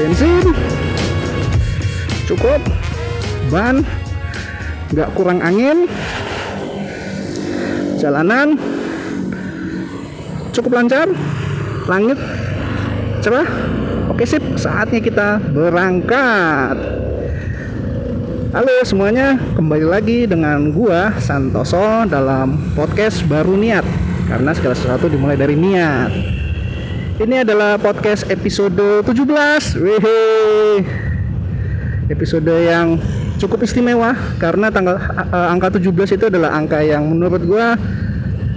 bensin cukup ban nggak kurang angin jalanan cukup lancar langit cerah. Oke sip saatnya kita berangkat. Halo semuanya kembali lagi dengan gua Santoso dalam podcast baru niat. Karena segala sesuatu dimulai dari niat ini adalah podcast episode 17 Wehe. episode yang cukup istimewa karena tanggal uh, angka 17 itu adalah angka yang menurut gua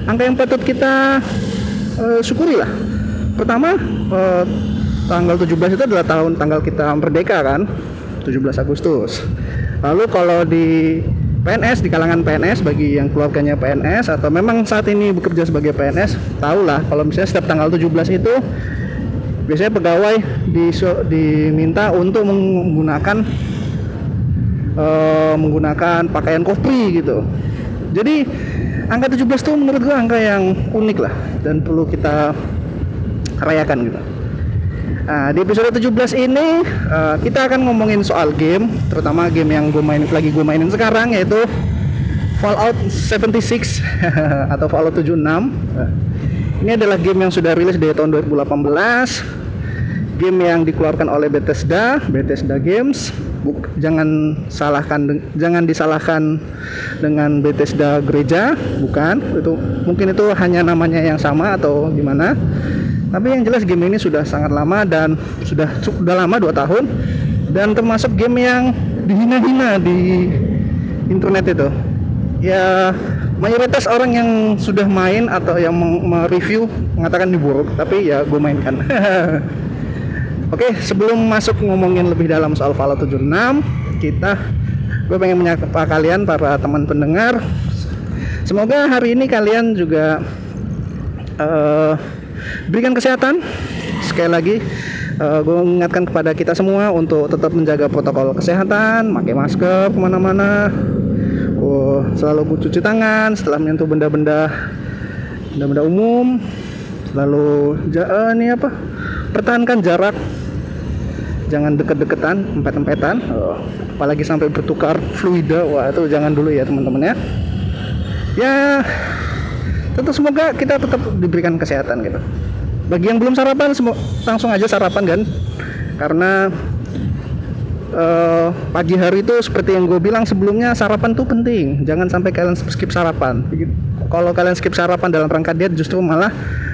angka yang patut kita uh, syukuri lah. Pertama uh, tanggal 17 itu adalah tahun tanggal kita merdeka kan? 17 Agustus. Lalu kalau di PNS di kalangan PNS bagi yang keluarganya PNS atau memang saat ini bekerja sebagai PNS tahulah kalau misalnya setiap tanggal 17 itu biasanya pegawai di, diminta untuk menggunakan uh, menggunakan pakaian kopri gitu. Jadi angka 17 itu menurut gua angka yang unik lah dan perlu kita rayakan gitu Nah, di episode 17 ini uh, kita akan ngomongin soal game, terutama game yang gue main lagi gue mainin sekarang yaitu Fallout 76 atau Fallout 76. Uh, ini adalah game yang sudah rilis dari tahun 2018. Game yang dikeluarkan oleh Bethesda, Bethesda Games. Buk, jangan salahkan jangan disalahkan dengan Bethesda gereja, bukan. Itu mungkin itu hanya namanya yang sama atau gimana tapi yang jelas game ini sudah sangat lama dan sudah sudah lama dua tahun dan termasuk game yang dihina-hina di internet itu. Ya mayoritas orang yang sudah main atau yang mereview mengatakan ini buruk tapi ya gue mainkan. Oke sebelum masuk ngomongin lebih dalam soal Fallout 76 kita gue pengen menyapa kalian para teman pendengar. Semoga hari ini kalian juga uh, berikan kesehatan. Sekali lagi uh, gue mengingatkan kepada kita semua untuk tetap menjaga protokol kesehatan pakai masker ke mana-mana. Oh, selalu cuci tangan setelah menyentuh benda-benda benda-benda umum. Selalu uh, ini apa? Pertahankan jarak. Jangan deket-deketan empet-empetan. Uh, apalagi sampai bertukar fluida. Wah itu jangan dulu ya teman-teman ya. Ya tentu semoga kita tetap diberikan kesehatan gitu. Bagi yang belum sarapan langsung aja sarapan kan. Karena uh, pagi hari itu seperti yang gue bilang sebelumnya sarapan tuh penting. Jangan sampai kalian skip sarapan. Kalau kalian skip sarapan dalam rangka diet justru malah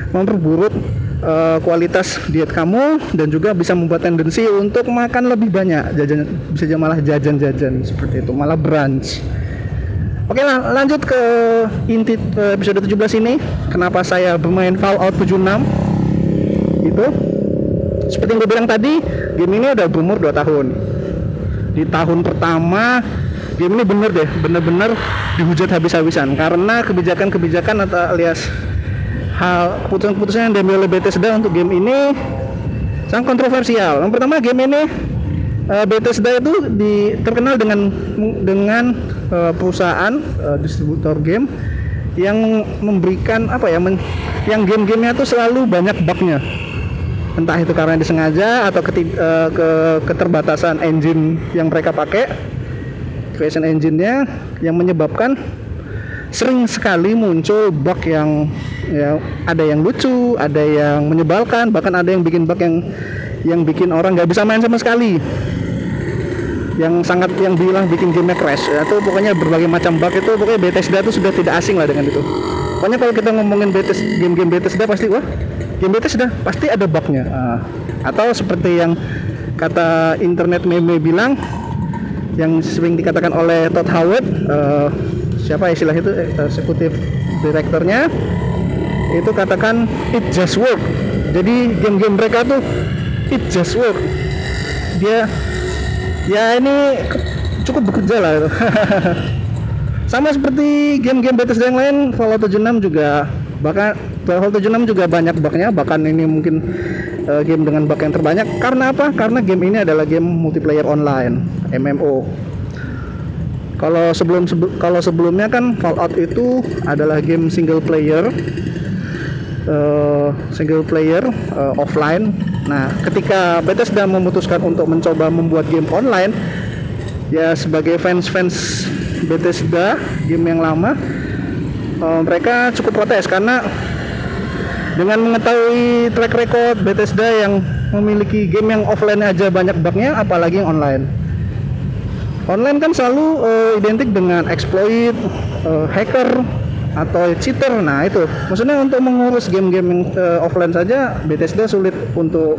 memperburuk uh, kualitas diet kamu dan juga bisa membuat tendensi untuk makan lebih banyak. Jajan bisa malah jajan-jajan seperti itu malah brunch Oke lah, lanjut ke inti episode 17 ini. Kenapa saya bermain Fallout 76? Itu seperti yang gue bilang tadi, game ini udah berumur 2 tahun. Di tahun pertama game ini bener deh, bener-bener dihujat habis-habisan karena kebijakan-kebijakan atau alias hal keputusan-keputusan yang diambil oleh Bethesda untuk game ini sangat kontroversial. Yang pertama game ini uh, Bethesda itu di, terkenal dengan dengan uh, perusahaan uh, distributor game yang memberikan apa ya men, yang game-gamenya tuh selalu banyak bugnya. Entah itu karena disengaja atau ke, uh, ke keterbatasan engine yang mereka pakai creation engine-nya yang menyebabkan sering sekali muncul bug yang ya ada yang lucu, ada yang menyebalkan, bahkan ada yang bikin bug yang yang bikin orang nggak bisa main sama sekali yang sangat yang bilang bikin game crash. Ya, itu pokoknya berbagai macam bug itu pokoknya Bethesda itu sudah tidak asing lah dengan itu. Pokoknya kalau kita ngomongin Bethesda game-game Bethesda pasti wah game Bethesda pasti ada bugnya. Uh, atau seperti yang kata internet meme bilang yang sering dikatakan oleh Todd Howard uh, siapa istilah itu eksekutif direkturnya itu katakan it just work. Jadi game-game mereka tuh it just work. Dia ya ini cukup bekerja lah itu. Sama seperti game-game Bethesda yang lain Fallout 76 juga. Bahkan Fallout 76 juga banyak bugnya bahkan ini mungkin uh, game dengan bug yang terbanyak. Karena apa? Karena game ini adalah game multiplayer online MMO kalau sebelum sebe kalau sebelumnya kan Fallout itu adalah game single player uh, single player uh, offline Nah, ketika Bethesda memutuskan untuk mencoba membuat game online, ya sebagai fans-fans Bethesda game yang lama, uh, mereka cukup protes karena dengan mengetahui track record Bethesda yang memiliki game yang offline aja banyak bugnya, apalagi yang online. Online kan selalu uh, identik dengan exploit, uh, hacker, atau cheater. Nah itu. Maksudnya untuk mengurus game-game yang uh, offline saja Bethesda sulit untuk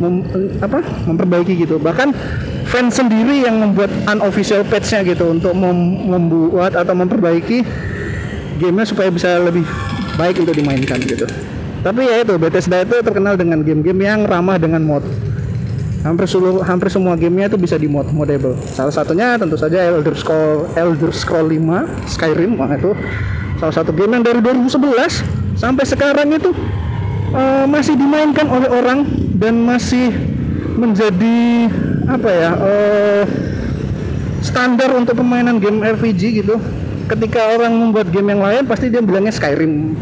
mem, apa memperbaiki gitu. Bahkan fans sendiri yang membuat unofficial patch-nya gitu untuk mem, membuat atau memperbaiki gamenya supaya bisa lebih baik untuk dimainkan gitu. Tapi ya itu Bethesda itu terkenal dengan game-game yang ramah dengan mod. Hampir seluruh hampir semua gamenya itu bisa di mod modable. Salah satunya tentu saja Elder Scroll Elder Scroll 5 Skyrim itu salah satu game yang dari 2011 sampai sekarang itu uh, masih dimainkan oleh orang dan masih menjadi apa ya uh, standar untuk permainan game RPG gitu. Ketika orang membuat game yang lain pasti dia bilangnya Skyrim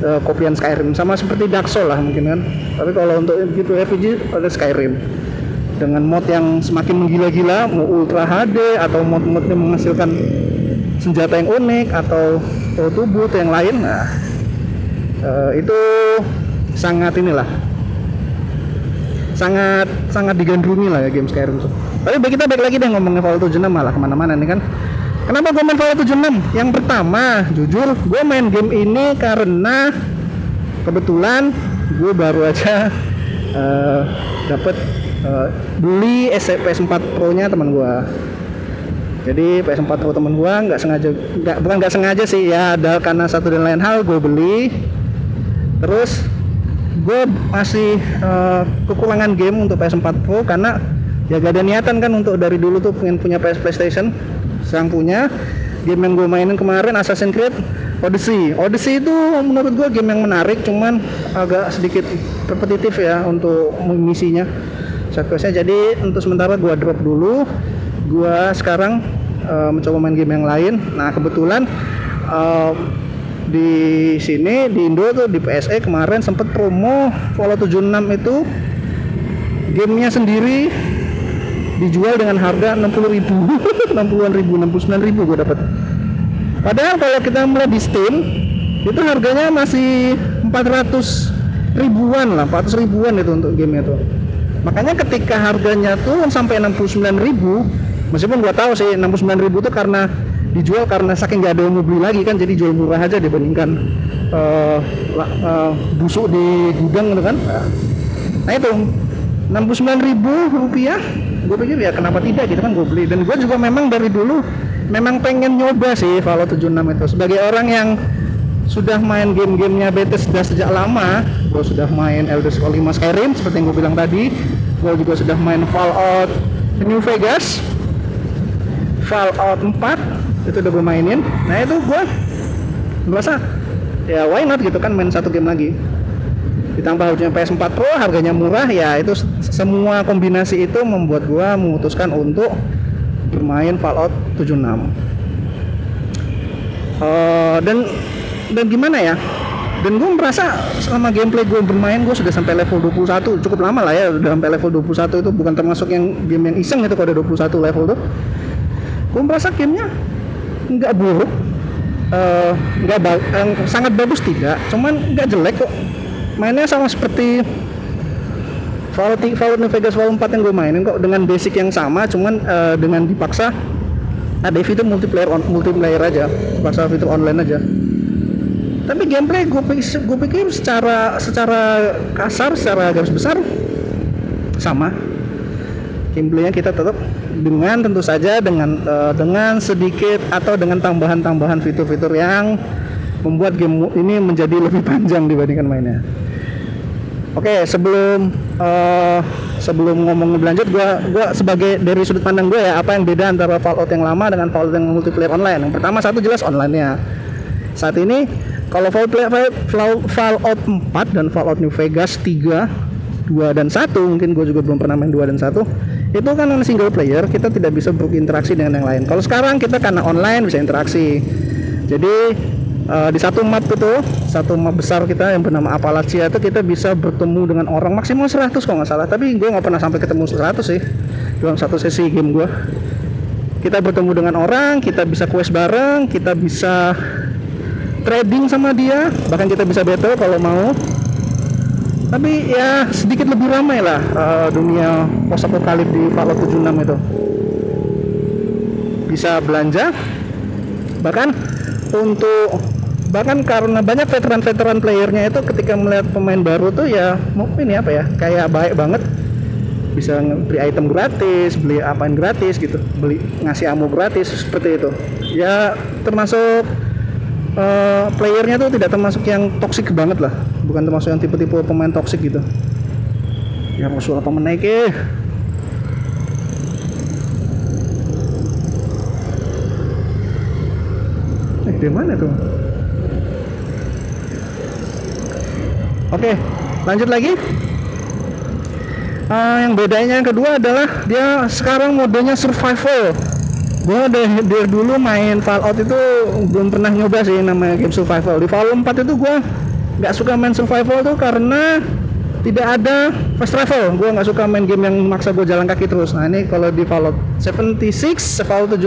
uh, kopian Skyrim. Sama seperti Dark Souls lah mungkin kan. Tapi kalau untuk gitu RPG ada Skyrim. Dengan mod yang semakin menggila-gila mau ultra HD atau mod-mod yang menghasilkan senjata yang unik atau tubuh atau yang lain nah uh, itu sangat inilah sangat sangat digandrungi lah ya game Skyrim itu. Tapi kita balik lagi deh ngomongin Fallout 76 malah ke mana-mana nih kan. Kenapa gue main Fallout 76? Yang pertama, jujur gue main game ini karena kebetulan gue baru aja uh, dapet uh, beli PS4 Pro nya teman gue jadi PS4 Pro temen gua nggak sengaja nggak bukan nggak sengaja sih ya ada karena satu dan lain hal gue beli. Terus gue masih uh, kekurangan game untuk PS4 Pro karena ya gak ada niatan kan untuk dari dulu tuh pengen punya PS PlayStation sang punya. Game yang gue mainin kemarin Assassin's Creed Odyssey. Odyssey itu menurut gue game yang menarik cuman agak sedikit repetitif ya untuk misinya sequestnya jadi untuk sementara gue drop dulu gua sekarang uh, mencoba main game yang lain. Nah kebetulan uh, di sini di Indo tuh di PSE kemarin sempat promo Fallout 76 itu. Gamenya sendiri dijual dengan harga 60 ribu 60 ribu 69 ribu gue dapat padahal kalau kita mulai di Steam itu harganya masih 400 ribuan lah 400 ribuan itu untuk game itu makanya ketika harganya tuh sampai 69 ribu meskipun gua tahu sih 69 ribu itu karena dijual karena saking gak ada yang mau beli lagi kan jadi jual murah aja dibandingkan uh, uh, busuk di gudang gitu kan. Nah itu 69 ribu rupiah gue pikir ya kenapa tidak gitu kan gue beli. Dan gue juga memang dari dulu memang pengen nyoba sih Fallout 76 itu. Sebagai orang yang sudah main game-gamenya Bethesda sejak lama gue sudah main Elder Scrolls 5 Skyrim seperti yang gue bilang tadi. Gue juga sudah main Fallout New Vegas Fallout 4 itu udah gue mainin. Nah itu gue merasa ya why not gitu kan main satu game lagi. Ditambah punya PS4 Pro harganya murah ya itu semua kombinasi itu membuat gue memutuskan untuk bermain Fallout 76 uh, dan dan gimana ya? Dan gue merasa selama gameplay gue bermain gue sudah sampai level 21 cukup lama lah ya udah sampai level 21 itu. Bukan termasuk yang game yang iseng itu kalau ada 21 level tuh gue merasa gamenya nggak buruk uh, nggak uh, sangat bagus tidak cuman nggak jelek kok. Mainnya sama seperti Fallout, Fallout New Vegas Fallout 4 yang gue mainin kok dengan basic yang sama cuman uh, dengan dipaksa ada fitur multiplayer on, multiplayer aja paksa fitur online aja. Tapi gameplay gue pikir, gue pikir secara secara kasar secara garis besar sama gameplaynya kita tetap dengan tentu saja dengan uh, dengan sedikit atau dengan tambahan-tambahan fitur-fitur yang membuat game ini menjadi lebih panjang dibandingkan mainnya. Oke, okay, sebelum uh, sebelum ngomong lebih lanjut, gua gua sebagai dari sudut pandang gue ya, apa yang beda antara Fallout yang lama dengan Fallout yang multiplayer online? Yang pertama satu jelas online-nya. Saat ini kalau Fallout, Fallout 4 dan Fallout New Vegas 3, 2 dan 1 mungkin gue juga belum pernah main 2 dan 1 itu kan single player kita tidak bisa berinteraksi dengan yang lain. Kalau sekarang kita karena online bisa interaksi. Jadi uh, di satu map itu satu map besar kita yang bernama Appalachia itu kita bisa bertemu dengan orang maksimal 100 kalau nggak salah. Tapi gue nggak pernah sampai ketemu 100 sih. Dalam satu sesi game gue kita bertemu dengan orang kita bisa quest bareng kita bisa trading sama dia bahkan kita bisa battle kalau mau tapi ya sedikit lebih ramai lah uh, dunia post apokalip di Fallout 76 itu. Bisa belanja bahkan untuk bahkan karena banyak veteran-veteran playernya itu ketika melihat pemain baru tuh ya mungkin ya apa ya kayak baik banget. Bisa beli item gratis beli apaan gratis gitu beli ngasih ammo gratis seperti itu. Ya termasuk uh, playernya tuh tidak termasuk yang toxic banget lah bukan termasuk yang tipe-tipe pemain toxic gitu. Ya musuh apa eh eh di mana tuh? Oke lanjut lagi. Uh, yang bedanya yang kedua adalah dia sekarang modenya survival. Gue dari, dari dulu main Fallout itu belum pernah nyoba sih namanya game survival. Di Fallout 4 itu gue nggak suka main survival tuh karena tidak ada fast travel. Gue nggak suka main game yang maksa gue jalan kaki terus. Nah ini kalau di Fallout 76 Fallout 76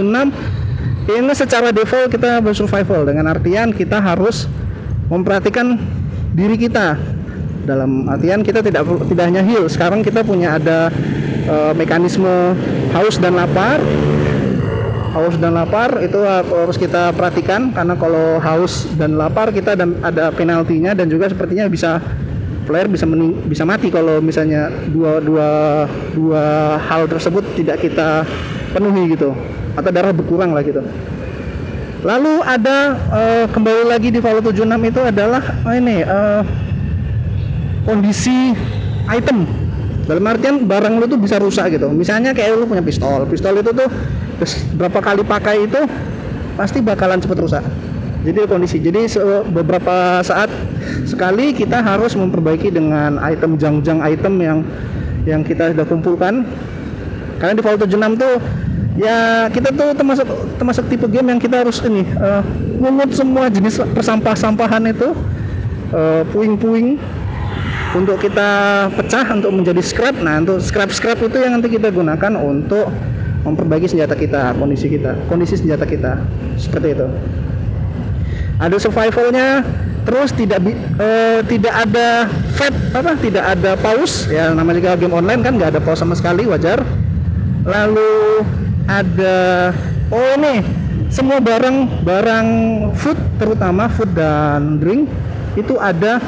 ini secara default kita bersurvival. Dengan artian kita harus memperhatikan diri kita. Dalam artian kita tidak tidak hanya heal. Sekarang kita punya ada uh, mekanisme haus dan lapar haus dan lapar itu harus kita perhatikan karena kalau haus dan lapar kita dan ada penaltinya dan juga sepertinya bisa player bisa mening, bisa mati kalau misalnya dua dua dua hal tersebut tidak kita penuhi gitu atau darah berkurang lah gitu. Lalu ada uh, kembali lagi di Fallout 76 itu adalah oh ini uh, kondisi item dalam artian barang lu tuh bisa rusak gitu. Misalnya kayak lu punya pistol. Pistol itu tuh berapa kali pakai itu pasti bakalan cepet rusak. Jadi kondisi jadi beberapa saat sekali kita harus memperbaiki dengan item jang-jang item yang yang kita sudah kumpulkan. Karena di Fallout 76 tuh ya kita tuh termasuk termasuk tipe game yang kita harus ini uh, semua jenis persampah-sampahan itu uh, puing-puing untuk kita pecah untuk menjadi scrap nah untuk scrap scrap itu yang nanti kita gunakan untuk memperbaiki senjata kita kondisi kita kondisi senjata kita. Seperti itu. Ada survivalnya terus tidak uh, tidak ada fat apa tidak ada pause ya namanya juga game online kan nggak ada pause sama sekali wajar. Lalu ada oh ini semua barang barang food terutama food dan drink itu ada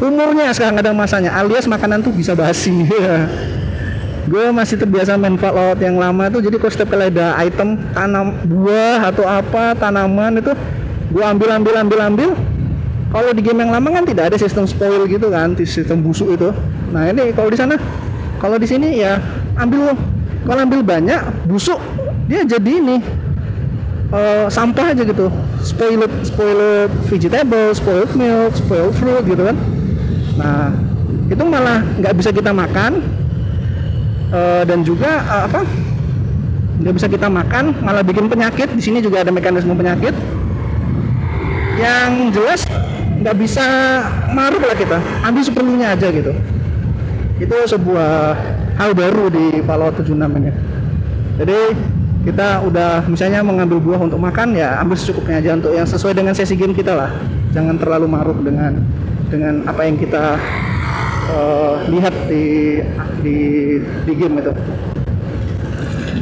umurnya sekarang ada masanya alias makanan tuh bisa basi. Gue masih terbiasa main Fallout yang lama tuh jadi kalau setiap ada item tanam buah atau apa tanaman itu gue ambil ambil ambil ambil. Kalau di game yang lama kan tidak ada sistem spoil gitu kan sistem busuk itu. Nah ini kalau di sana kalau di sini ya ambil kalau ambil banyak busuk dia jadi ini uh, sampah aja gitu. Spoiled spoiled vegetable spoiled milk spoiled fruit gitu kan Nah, itu malah nggak bisa kita makan uh, dan juga uh, apa? nggak bisa kita makan, malah bikin penyakit. Di sini juga ada mekanisme penyakit. Yang jelas nggak bisa maruk lah kita, ambil seperlunya aja gitu. Itu sebuah hal baru di Fallout 76 ini. Jadi kita udah misalnya mengambil buah untuk makan ya ambil secukupnya aja untuk yang sesuai dengan sesi game kita lah jangan terlalu maruk dengan dengan apa yang kita uh, lihat di di di game itu.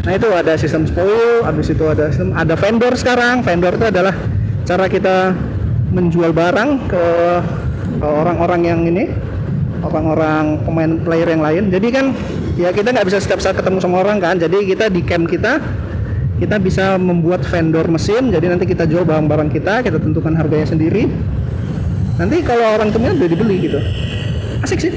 Nah itu ada sistem spoil, habis itu ada sistem ada vendor sekarang. Vendor itu adalah cara kita menjual barang ke orang-orang yang ini, orang-orang pemain player yang lain. Jadi kan ya kita nggak bisa setiap saat ketemu sama orang kan. Jadi kita di camp kita kita bisa membuat vendor mesin jadi nanti kita jual barang-barang kita kita tentukan harganya sendiri nanti kalau orang temen udah dibeli gitu. Asik sih.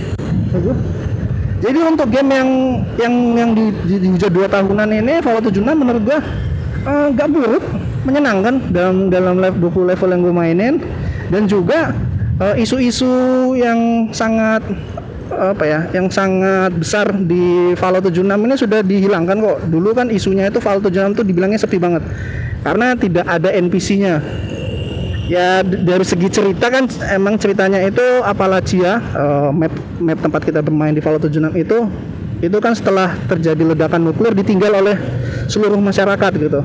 Jadi untuk game yang yang yang di, di, di ujar dua tahunan ini Fallout 76 menurut gua uh, gak buruk menyenangkan dalam dalam level 20 level yang gue mainin. Dan juga eh, isu-isu uh, yang sangat apa ya yang sangat besar di Fallout 76 ini sudah dihilangkan kok. Dulu kan isunya itu Fallout 76 tuh dibilangnya sepi banget. Karena tidak ada NPC-nya ya dari segi cerita kan emang ceritanya itu Appalachia uh, map map tempat kita bermain di Fallout 76 itu itu kan setelah terjadi ledakan nuklir ditinggal oleh seluruh masyarakat gitu.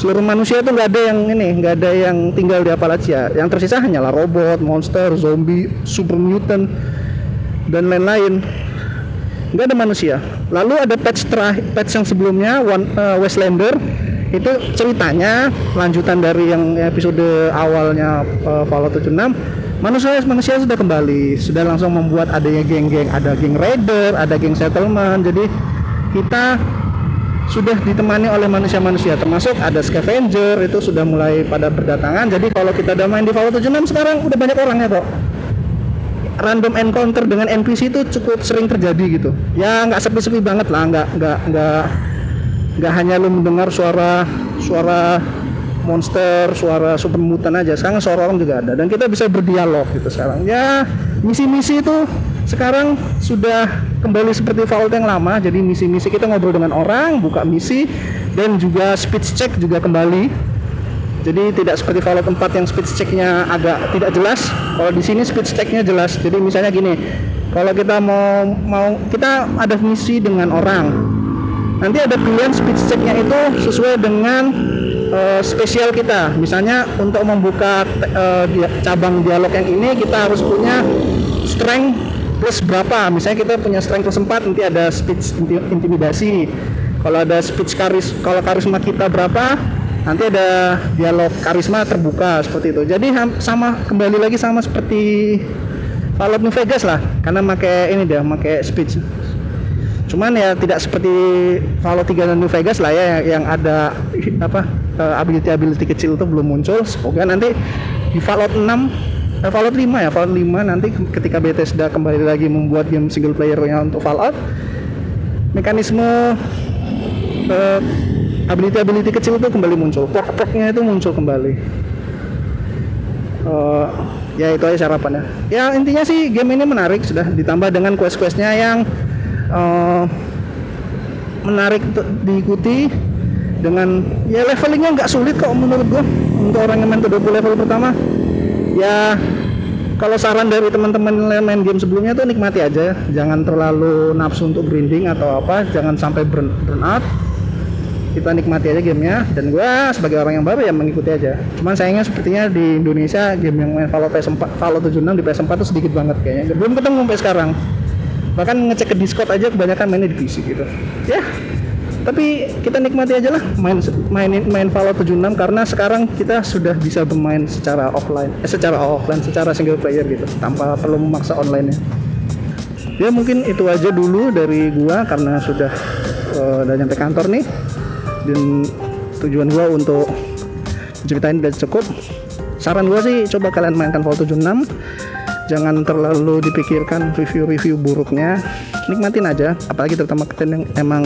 Seluruh manusia itu nggak ada yang ini nggak ada yang tinggal di Appalachia. Yang tersisa hanyalah robot monster zombie super mutant dan lain-lain. Nggak ada manusia. Lalu ada patch terakhir patch yang sebelumnya One, uh, Westlander itu ceritanya lanjutan dari yang episode awalnya uh, Fallout 76 manusia manusia sudah kembali sudah langsung membuat adanya geng-geng ada geng raider ada geng settlement. Jadi kita sudah ditemani oleh manusia-manusia termasuk ada scavenger itu sudah mulai pada berdatangan. Jadi kalau kita udah main di Fallout 76 sekarang udah banyak orangnya kok random encounter dengan NPC itu cukup sering terjadi gitu. Ya nggak sepi-sepi banget lah nggak nggak nggak nggak hanya lu mendengar suara suara monster, suara super mutan aja. Sekarang suara orang juga ada dan kita bisa berdialog gitu sekarang. Ya, misi-misi itu sekarang sudah kembali seperti Fallout yang lama. Jadi misi-misi kita ngobrol dengan orang, buka misi dan juga speech check juga kembali. Jadi tidak seperti Fallout 4 yang speech checknya agak tidak jelas. Kalau di sini speech checknya jelas. Jadi misalnya gini, kalau kita mau mau kita ada misi dengan orang, nanti ada pilihan speech checknya itu sesuai dengan uh, spesial kita. Misalnya untuk membuka uh, cabang dialog yang ini kita harus punya strength plus berapa. Misalnya kita punya strength plus 4 nanti ada speech intimidasi. Kalau ada speech karis kalau karisma kita berapa nanti ada dialog karisma terbuka seperti itu. Jadi sama kembali lagi sama seperti Fallout New Vegas lah. Karena pakai ini dia pakai speech cuman ya tidak seperti Fallout 3 dan New Vegas lah ya yang ada apa uh, ability ability kecil itu belum muncul. Semoga nanti di Fallout 6 eh, Fallout 5 ya Fallout 5 nanti ketika Bethesda kembali lagi membuat game single playernya untuk Fallout mekanisme uh, ability ability kecil itu kembali muncul. Pok-poknya itu muncul kembali. Uh, ya itu aja harapannya ya intinya sih game ini menarik sudah ditambah dengan quest-questnya yang uh, menarik untuk diikuti dengan ya levelingnya nggak sulit kok menurut gua. Untuk orang yang main ke 20 level pertama ya kalau saran dari teman-teman yang main game sebelumnya tuh nikmati aja. Jangan terlalu nafsu untuk grinding atau apa jangan sampai burn, burn out. Kita nikmati aja gamenya. Dan gua sebagai orang yang baru ya mengikuti aja. Cuman sayangnya sepertinya di Indonesia game yang main Fallout PS4 Fallout 76 di PS4 tuh sedikit banget kayaknya. Belum ketemu sampai sekarang bahkan ngecek ke Discord aja kebanyakan mainnya di PC gitu. Ya tapi kita nikmati aja lah main main main Fallout 76 karena sekarang kita sudah bisa bermain secara offline eh secara offline secara single player gitu tanpa perlu memaksa online nya ya mungkin itu aja dulu dari gua karena sudah uh, udah nyampe kantor nih. Dan tujuan gua untuk ceritain udah cukup. Saran gua sih coba kalian mainkan Fallout 76 jangan terlalu dipikirkan review-review buruknya. Nikmatin aja apalagi terutama kalian yang emang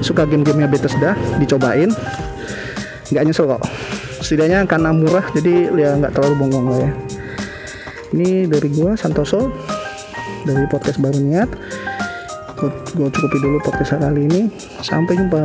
suka game-gamenya Bethesda dicobain. Nggak nyesel kok. Setidaknya karena murah jadi ya nggak terlalu bongong lah ya. Ini dari gua Santoso dari podcast baru niat. Gue cukupi dulu podcast kali ini. Sampai jumpa